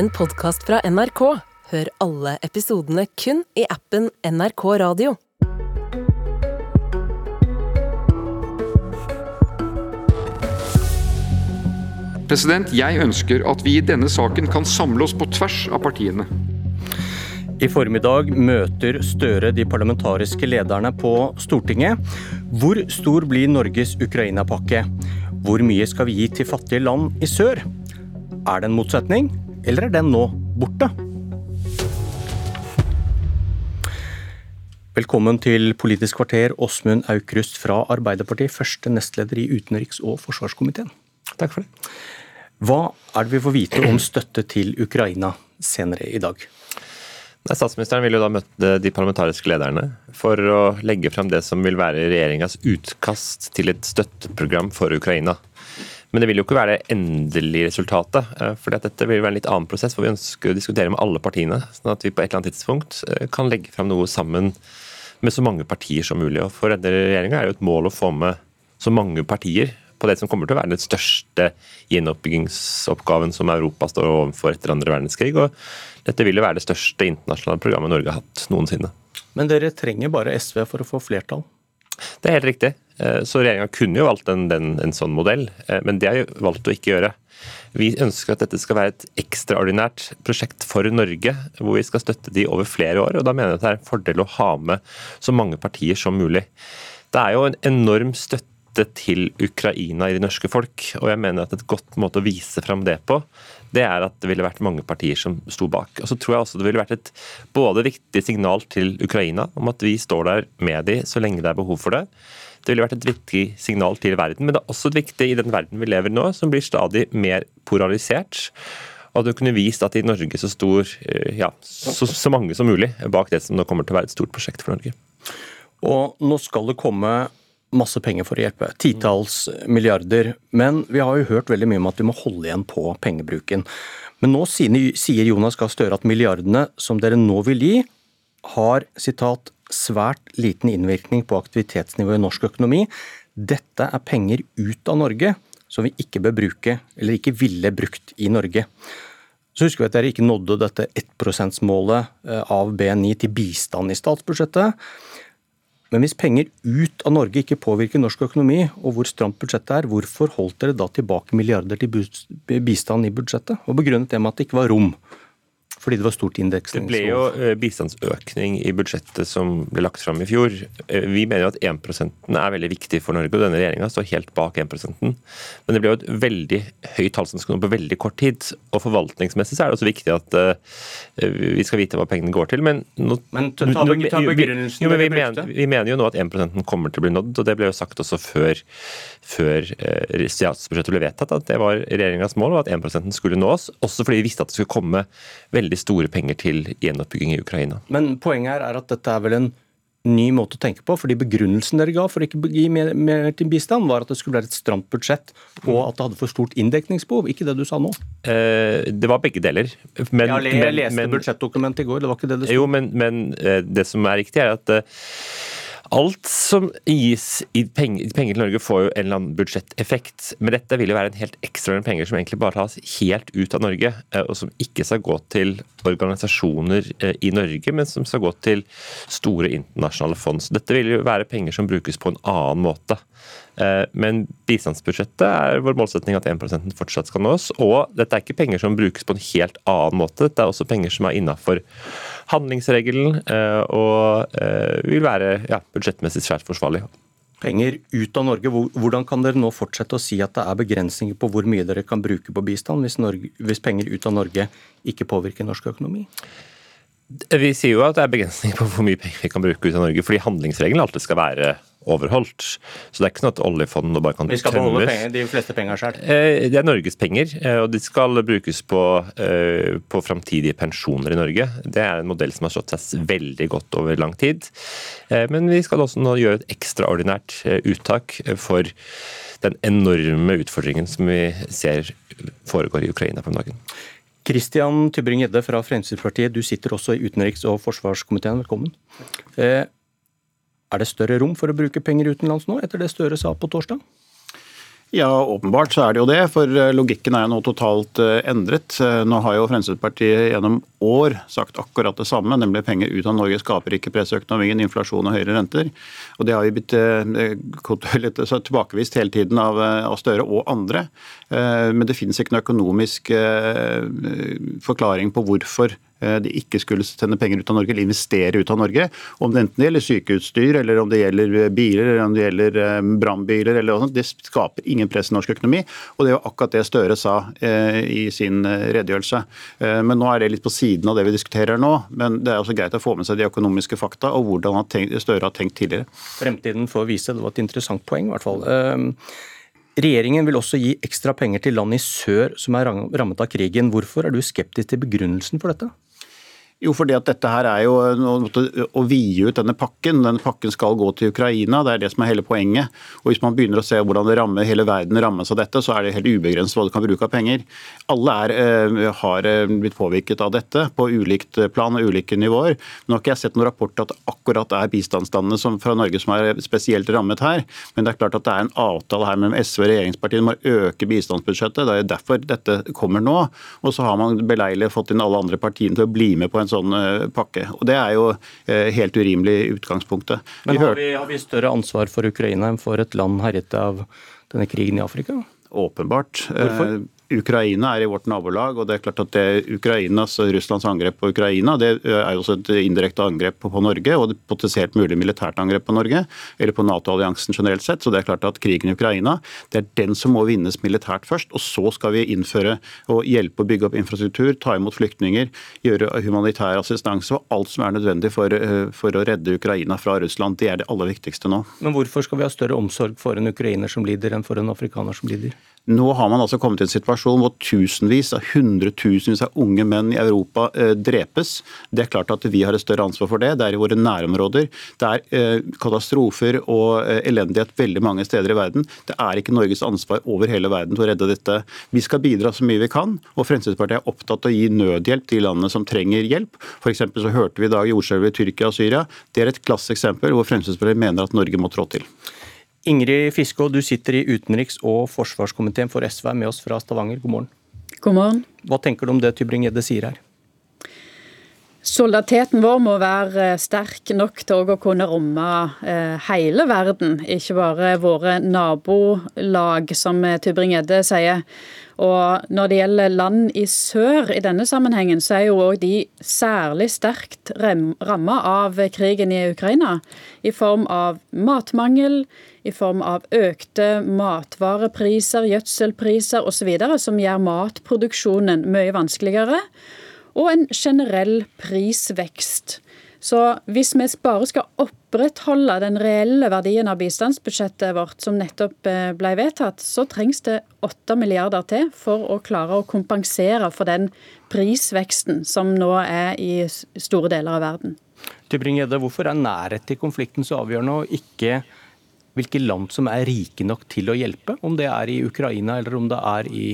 en podkast fra NRK. Hør alle episodene kun i appen NRK Radio. President, Jeg ønsker at vi i denne saken kan samle oss på tvers av partiene. I formiddag møter Støre de parlamentariske lederne på Stortinget. Hvor stor blir Norges Ukraina-pakke? Hvor mye skal vi gi til fattige land i sør? Er det en motsetning, eller er den nå borte? Velkommen til Politisk kvarter, Åsmund Aukrust fra Arbeiderpartiet, første nestleder i utenriks- og forsvarskomiteen. Takk for det. Hva er det vi får vite om støtte til Ukraina senere i dag? Nei, statsministeren vil jo da møte de parlamentariske lederne for å legge frem det som vil være regjeringas utkast til et støtteprogram for Ukraina. Men det vil jo ikke være det endelige resultatet. eh, for dette vil være en litt annen prosess, hvor vi ønsker å diskutere med alle partiene. Sånn at vi på et eller annet tidspunkt eh, kan legge frem noe sammen med så mange partier som mulig. Og For denne regjeringa er det jo et mål å få med så mange partier på det som kommer til å være den største gjenoppbyggingsoppgaven som Europa står overfor etter andre verdenskrig. og Dette vil jo være det største internasjonale programmet Norge har hatt noensinne. Men dere trenger bare SV for å få flertall? Det er helt riktig. Eh, Så regjeringa kunne jo valgt en, den, en sånn modell, eh, men det har jo valgt å ikke gjøre. Vi ønsker at dette skal være et ekstraordinært prosjekt for Norge, hvor vi skal støtte de over flere år. og Da mener jeg at det er en fordel å ha med så mange partier som mulig. Det er jo en enorm støtte til Ukraina i det norske folk, og jeg mener at et godt måte å vise fram det på, det er at det ville vært mange partier som sto bak. Og så tror jeg også det ville vært et både viktig signal til Ukraina om at vi står der med de så lenge det er behov for det. Det ville vært et viktig signal til verden, men det er også et viktig i den verden vi lever i nå, som blir stadig mer polarisert. Og at du kunne vist at i Norge så stor, eh, ja, så, så mange som mulig bak det som nå kommer til å være et stort prosjekt for Norge. Og nå skal det komme masse penger for å hjelpe. Titalls milliarder. Men vi har jo hørt veldig mye om at vi må holde igjen på pengebruken. Men nå sier Jonas Gahr Støre at milliardene som dere nå vil gi, har citat, svært liten innvirkning på aktivitetsnivået i norsk økonomi. Dette er penger ut av Norge som vi ikke bør bruke, eller ikke ville brukt i Norge. Så husker vi at dere ikke nådde dette 1 %-målet av BNI til bistand i statsbudsjettet. Men hvis penger ut av Norge ikke påvirker norsk økonomi, og hvor stramt budsjettet er, hvorfor holdt dere da tilbake milliarder til bistand i budsjettet? Og begrunnet det med at det ikke var rom? Fordi det var stort Det ble jo eh, bistandsøkning i budsjettet som ble lagt fram i fjor. Eh, Vi mener jo at 1 er veldig viktig for Norge, og denne regjeringa står helt bak 1% Men det ble jo et veldig høyt tall som skal nå på veldig kort tid. Og forvaltningsmessig så er det også viktig at eh, vi skal vite hva pengene går til. Men, nå, Men ta- ta ta begrunnelsen jo, men vi, mener, vi mener jo nå at 1 kommer til å bli nådd, og det ble jo sagt også før, før statsbudsjettet ble vedtatt, at det var regjeringas mål, at 1 skulle nås. Også fordi vi visste at det skulle komme veldig store penger til gjenoppbygging i Ukraina. Men poenget her er at dette er vel en ny måte å tenke på. fordi Begrunnelsen dere ga for ikke å gi mer, mer til bistand, var at det skulle være et stramt budsjett, og at det hadde for stort inndekningsbehov. Ikke det du sa nå. Eh, Det var begge deler. Men, jeg leste men- budsjettdokumentet i går, det var ikke det det sto. Jo, men, men eh, det som er riktig, er at eh, alt som gis i penger, penger til Norge, får jo en eller annen budsjetteffekt. Men dette vil jo være en helt ekstraordinær penger som egentlig bare tas helt ut av Norge, eh, og som ikke skal gå til organisasjoner eh, i Norge, men som skal gå til store internasjonale fond. Så dette vil jo være penger som brukes på en annen måte. Eh, Men bistandsbudsjettet er vår målsetning at 1 fortsatt skal nås. Og dette er ikke penger som brukes på en helt annen måte. Dette er også penger som er innafor handlingsregelen og vil være ja, budsjettmessig svært forsvarlig. Penger ut av Norge. Hvordan kan dere nå fortsette å si at det er begrensninger på hvor mye dere kan bruke på bistand, hvis, Norge, hvis penger ut av Norge ikke påvirker norsk økonomi? Vi sier jo at det er begrensninger på hvor mye penger vi kan bruke ut av Norge, fordi handlingsregelen alltid skal være overholdt. Så det er ikke sånn at oljefondet bare kan Vi skal beholde penger, de fleste penger sjøl? Eh, Det er Norges penger, eh, og de skal brukes på, eh, på framtidige pensjoner i Norge. Det er en modell som har slått seg veldig godt over lang tid. Men vi skal også nå gjøre et ekstraordinært uttak for den enorme utfordringen som vi ser foregår i Ukraina på om dagen. Kristian Tybring-Gjedde fra Fremskrittspartiet, du sitter også i utenriks- og forsvarskomiteen. Velkommen. Eh, Er det større rom for å bruke penger utenlands nå, etter det Støre sa på torsdag? Ja, åpenbart så er det jo det, for eh, logikken er jo nå totalt eh, endret. Eh, nå har jo Fremskrittspartiet gjennom år sagt akkurat det samme, nemlig penger ut av Norge skaper ikke presseøkonomien, inflasjon og høyere renter. Og Det har vi blitt tilbakevist hele tiden av, av Støre og andre. Men det finnes ikke noen økonomisk forklaring på hvorfor de ikke skulle sende penger ut av Norge eller investere ut av Norge. Om det enten gjelder sykeutstyr, eller om det gjelder eh, biler, eller om det gjelder eh, brannbiler, eller noe sånt. Det skaper ingen press i norsk økonomi. Og det var akkurat det Støre sa i sin redegjørelse. Men nå er det litt på siden av det vi diskuterer nå. Men det er også greit å få med seg de økonomiske fakta og hvordan Støre har tenkt tidligere. Fremtiden får vise. Det var et interessant poeng, i hvert fall. Regjeringen vil også gi ekstra penger til land i sør som er rammet av krigen. Hvorfor er du skeptisk til begrunnelsen for dette? Jo, fordi at dette her er jo å vide ut denne pakken. Denne pakken skal gå til Ukraina, det er det som er hele poenget. Og Hvis man begynner å se hvordan det rammer hele verden rammes av dette, så er det helt ubegrenset hva du kan bruke av penger. Alle er, eh, har eh, blitt påvirket av dette på ulikt plan og ulike nivåer. Nå har ikke jeg sett noen rapport at det akkurat er bistandsstandene fra Norge som er spesielt rammet her. Men det er klart at det er en avtale her mellom SV og regjeringspartiene om å øke bistandsbudsjettet. Det er derfor dette kommer nå. Og så har man beleilig fått inn alle andre partiene til å bli med på en sånn eh, pakke. Og Det er jo eh, helt urimelig i utgangspunktet. Men har vi, har vi større ansvar for Ukraina enn for et land herjet av denne krigen i Afrika? Åpenbart. Hvorfor? Eh, Ukraina er i vårt nabolag, og det er klart at det Ukrainas Russlands angrep på Ukraina det er jo også et indirekte angrep på Norge, og et potensielt mulig militært angrep på Norge, eller på Nato-alliansen generelt sett. Så det er klart at krigen i Ukraina det er den som må vinnes militært først. Og så skal vi innføre og hjelpe å bygge opp infrastruktur, ta imot flyktninger, gjøre humanitær assistanse og alt som er nødvendig for, for å redde Ukraina fra Russland. Det er det aller viktigste nå. Men hvorfor skal vi ha større omsorg for en ukrainer som lider, enn for en afrikaner som lider? Nå har man altså kommet i en situasjon hvor tusenvis av hundretusenvis av unge menn i Europa eh, drepes. Det er klart at vi har et større ansvar for det. Det er i våre nærområder. Det er eh, katastrofer og eh, elendighet veldig mange steder i verden. Det er ikke Norges ansvar over hele verden til å redde dette. Vi skal bidra så mye vi kan, og Fremskrittspartiet er opptatt av å gi nødhjelp til landene som trenger hjelp. For så hørte vi i dag jordskjelvet i Tyrkia og Syria. Det er et klasseeksempel hvor Fremskrittspartiet mener at Norge må trå til. Ingrid Fiskå, du sitter i utenriks- og forsvarskomiteen for SV, med oss fra Stavanger. God morgen. God morgen. Hva tenker du om det Tybring-Gjedde sier her? Solidariteten vår må være sterk nok til å kunne romme eh, hele verden, ikke bare våre nabolag, som Tybring-Gjedde sier. Og Når det gjelder land i sør i denne sammenhengen, så er jo òg de særlig sterkt ramma av krigen i Ukraina. I form av matmangel, i form av økte matvarepriser, gjødselpriser osv., som gjør matproduksjonen mye vanskeligere. Og en generell prisvekst. Så hvis vi bare skal opprettholde den reelle verdien av bistandsbudsjettet vårt, som nettopp eh, ble vedtatt, så trengs det 8 milliarder til for å klare å kompensere for den prisveksten som nå er i store deler av verden. Tybring-Gjedde, hvorfor er nærhet til konflikten så avgjørende, og ikke hvilke land som er rike nok til å hjelpe? Om det er i Ukraina eller om det er i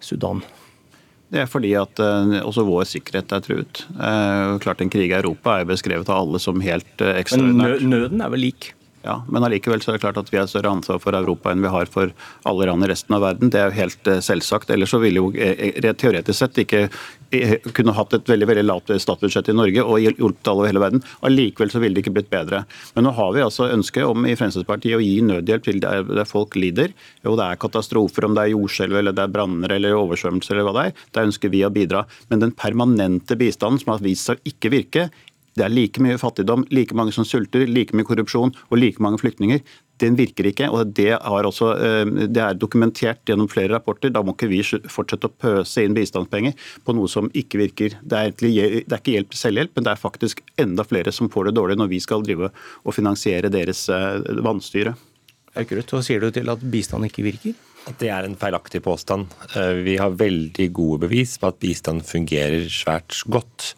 Sudan? Det er fordi at uh, også vår sikkerhet er truet. Uh, klart En krig i Europa er beskrevet av alle som helt uh, ekstraordinært. Men nøden er vel lik? Ja, Men allikevel så er det klart at vi har større ansvar for Europa enn vi har for alle land i resten av verden. Det er jo helt selvsagt. Ellers så ville jo teoretisk sett ikke kunne hatt et veldig veldig lavt statsbudsjett i Norge og hjulpet alle over hele verden. Allikevel så ville det ikke blitt bedre. Men nå har vi altså ønske om i Fremskrittspartiet å gi nødhjelp til der, der folk lider. Jo, det er katastrofer, om det er jordskjelv eller det er branner eller oversvømmelser eller hva det er. Der ønsker vi å bidra. Men den permanente bistanden som har vist seg å ikke virke, det er like mye fattigdom, like mange som sulter, like mye korrupsjon og like mange flyktninger den virker ikke. og det, også, eh, det, er dokumentert gjennom flere rapporter. Da må ikke vi fortsette å pøse inn bistandspenger på noe som ikke virker. Det er, egentlig, det er ikke hjelp til selvhjelp, men det er faktisk enda flere som får det dårlig når vi skal drive og finansiere deres vanstyre. vannstyre. Aukrust, hva sier du til at bistand ikke virker? Det er en feilaktig påstand. Eh, vi har veldig gode bevis på at bistand fungerer svært godt.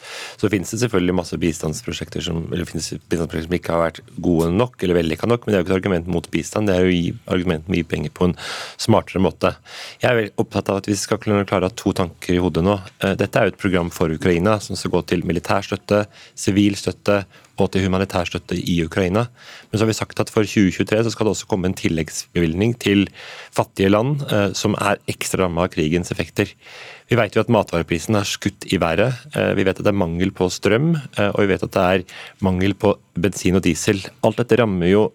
Så finnes det selvfølgelig masse bistandsprosjekter som, bistandsprosjekter som ikke har vært gode nok eller vellykka nok, men det er jo ikke et argument mot bistand. Det er jo gi argument med å gi penger på en smartere måte. Jeg er veldig opptatt av at vi skal klare å ha to tanker i hodet nå. Eh, dette er jo et program for Ukraina som skal gå til militær støtte, sivil støtte og til humanitær støtte i Ukraina. Men så har vi sagt at for 2023 så skal det også komme en tilleggsbevilgning til fattige land eh, som er ekstra ramma av krigens effekter. Vi vet jo at matvareprisen har skutt i været. Eh, vi vet at det er mangel på strøm, eh, og vi vet at det er mangel på bensin og diesel. Alt dette rammer jo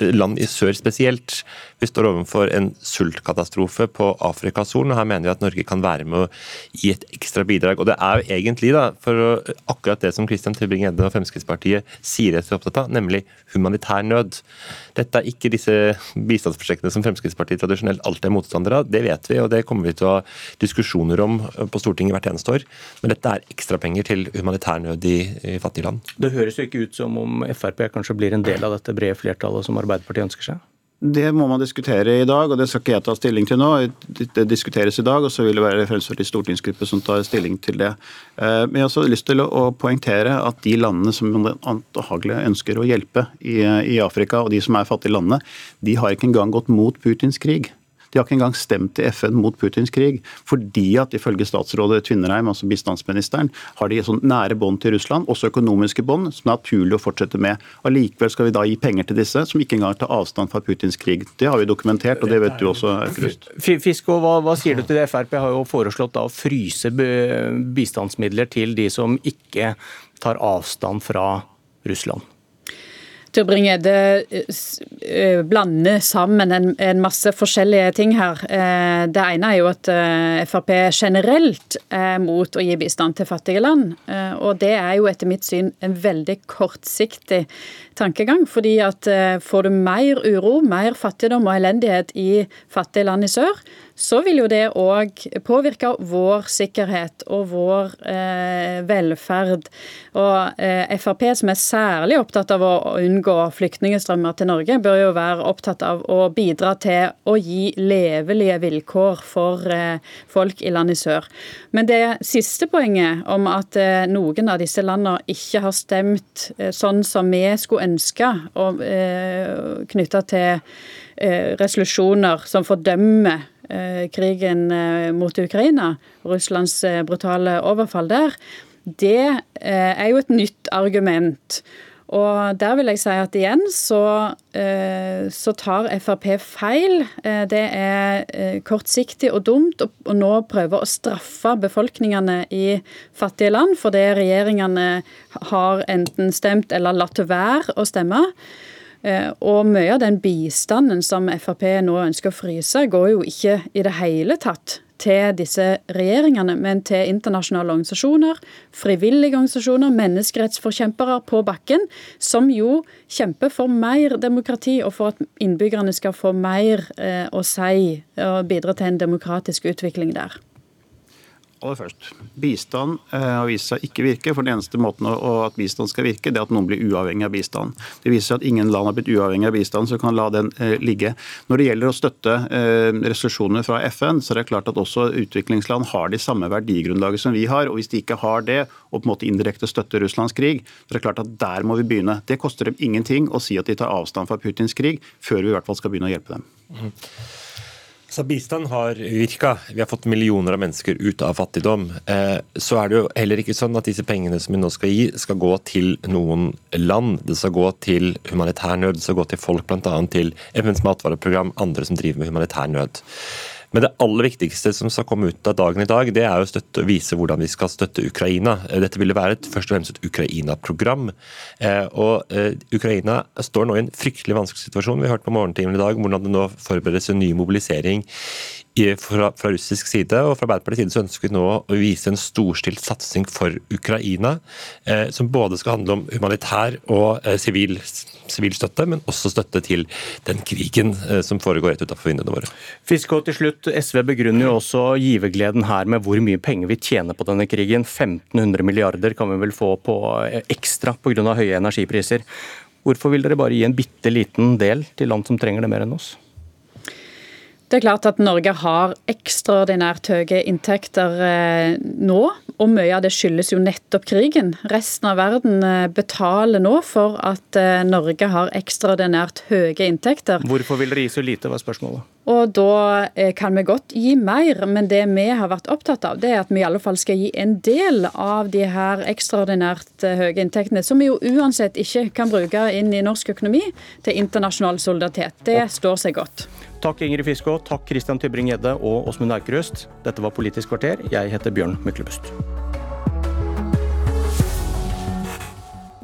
land i sør spesielt. Vi står overfor en sultkatastrofe på Afrikas Horn, og her mener vi at Norge kan være med å gi et ekstra bidrag. Og det er jo egentlig da, for akkurat det som Christian Tybring-Gjedde og Fremskrittspartiet sier at de er opptatt av, nemlig humanitær nød. Dette er ikke disse bistandsprosjektene som Fremskrittspartiet tradisjonelt alltid er motstandere av, det vet vi, og det kommer vi til å ha diskusjoner om på Stortinget hvert eneste år. Men dette er ekstrapenger til humanitær nød i, i fattige land. Det høres jo ikke ut som om Frp kanskje blir en del av dette brede flertallet som Arbeiderpartiet ønsker seg? Det må man diskutere i dag, og det skal ikke jeg ta stilling til nå. Det diskuteres i dag, og så vil det være Fremskrittspartiets stortingsgruppe som tar stilling til det. Eh, men jeg har også lyst til å poengtere at de landene som antagelig ønsker å hjelpe i Afrika, og de som er fattige landene, de har ikke engang gått mot Putins krig. De har ikke engang stemt i FN mot Putins krig, fordi at ifølge statsrådet Tvinnereim, altså bistandsministeren, har de sånn nære bånd til Russland, også økonomiske bånd, som er naturlig å fortsette med. Allikevel skal vi da gi penger til disse, som ikke engang tar avstand fra Putins krig. Det har vi dokumentert, og det vet du også, Krust. Fisko, hva, hva, sier du til det? Frp har jo foreslått da å fryse bistandsmidler til de som ikke tar avstand fra Russland. Tybring-Gjedde det blander sammen en, en, masse forskjellige ting her. Eh, det ene er jo at eh, Frp generelt er mot å gi bistand til fattige land. Og det er jo etter mitt syn en veldig kortsiktig tankegang. fordi at får du mer uro, mer fattigdom og elendighet i fattige land i sør, så vil jo det òg påvirke vår sikkerhet og vår eh, velferd. Og eh, Frp, som er særlig opptatt av å unngå flyktningstrømmer til Norge, bør jo være opptatt av å bidra til å gi levelige vilkår for eh, folk i land i sør. Men det siste poenget om at eh, noen av disse landene ikke har stemt eh, sånn som vi skulle ønske, og eh, knytta til resolusjoner som fordømmer Eh, krigen eh, mot Ukraina, Russlands eh, brutale overfall der, det er jo et nytt argument. Og der vil jeg si at igjen så, så tar Frp feil. Det er kortsiktig og dumt å nå prøve å straffe befolkningene i fattige land for det regjeringene har enten stemt eller latt være å stemme. Eh, og mye av den bistanden som Frp nå ønsker å fryse, går jo ikke i det hele tatt til disse regjeringene, men til internasjonale organisasjoner, frivillige organisasjoner, menneskerettsforkjempere på bakken, som jo kjemper for mer demokrati og for at innbyggerne skal få mer eh, å si og bidra til en demokratisk utvikling der. Aller først, Bistand eh, har vist seg ikke virke. for Den eneste måten at bistand skal virke, det er at noen blir uavhengig av bistand. Det viser seg at ingen land har blitt uavhengig av bistand, så kan la den eh, ligge. Når det gjelder å støtte eh, resolusjoner fra FN, så er det klart at også utviklingsland har de samme verdigrunnlaget som vi har. og Hvis de ikke har det, og på en måte indirekte støtter Russlands krig, så er det klart at der må vi begynne. Det koster dem ingenting å si at de tar avstand fra Putins krig, før vi i hvert fall skal begynne å hjelpe dem. Mm. Så bistand har virka. Vi har fått millioner av mennesker ut av fattigdom. Eh, så er det jo heller ikke sånn at disse pengene som vi nå skal gi, skal gå til noen land. Det skal gå til humanitær nød, det skal gå til folk, bl.a. til FNs matvareprogram, andre som driver med humanitær nød. Men det aller viktigste som skal komme ut av dagen i dag, det er å støtte, vise hvordan vi skal støtte Ukraina. Dette ville være et, først og fremst et Ukraina-program. Eh, og eh, Ukraina står nå i en fryktelig vanskelig situasjon. Vi har hørt på morgentimen i dag hvordan det nå forberedes en ny mobilisering fra, fra, russisk side og fra Arbeiderpartiets side så ønsker vi nå å vise en storstilt satsing for Ukraina, eh, som både skal handle om humanitær og eh, sivil, sivil, støtte, men også støtte til den krigen eh, som foregår rett utenfor vinduene våre. Fiskå til slutt, SV begrunner jo også givergleden her med hvor mye penger vi tjener på denne krigen. 1500 milliarder kan vi vel få på eh, ekstra pga. høye energipriser. Hvorfor vil dere bare gi en bitte liten del til land som trenger det mer enn oss? Det er klart at Norge har ekstraordinært høye inntekter eh, nå, og mye av det skyldes jo nettopp krigen. Resten av verden eh, betaler nå for at eh, Norge har ekstraordinært høye inntekter. Hvorfor vil dere gi så lite, var spørsmålet. Og da kan vi godt gi mer, men det vi har vært opptatt av, det er at vi i alle fall skal gi en del av de her ekstraordinært høye inntektene, som vi jo uansett ikke kan bruke inn i norsk økonomi, til internasjonal solidaritet. Det står seg godt. Takk Ingrid Fiskå, takk Christian Tybring-Gjedde og Åsmund Aukrust. Dette var Politisk kvarter. Jeg heter Bjørn Myklebust.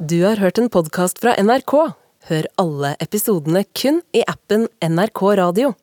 Du har hørt en podkast fra NRK. Hør alle episodene kun i appen NRK Radio.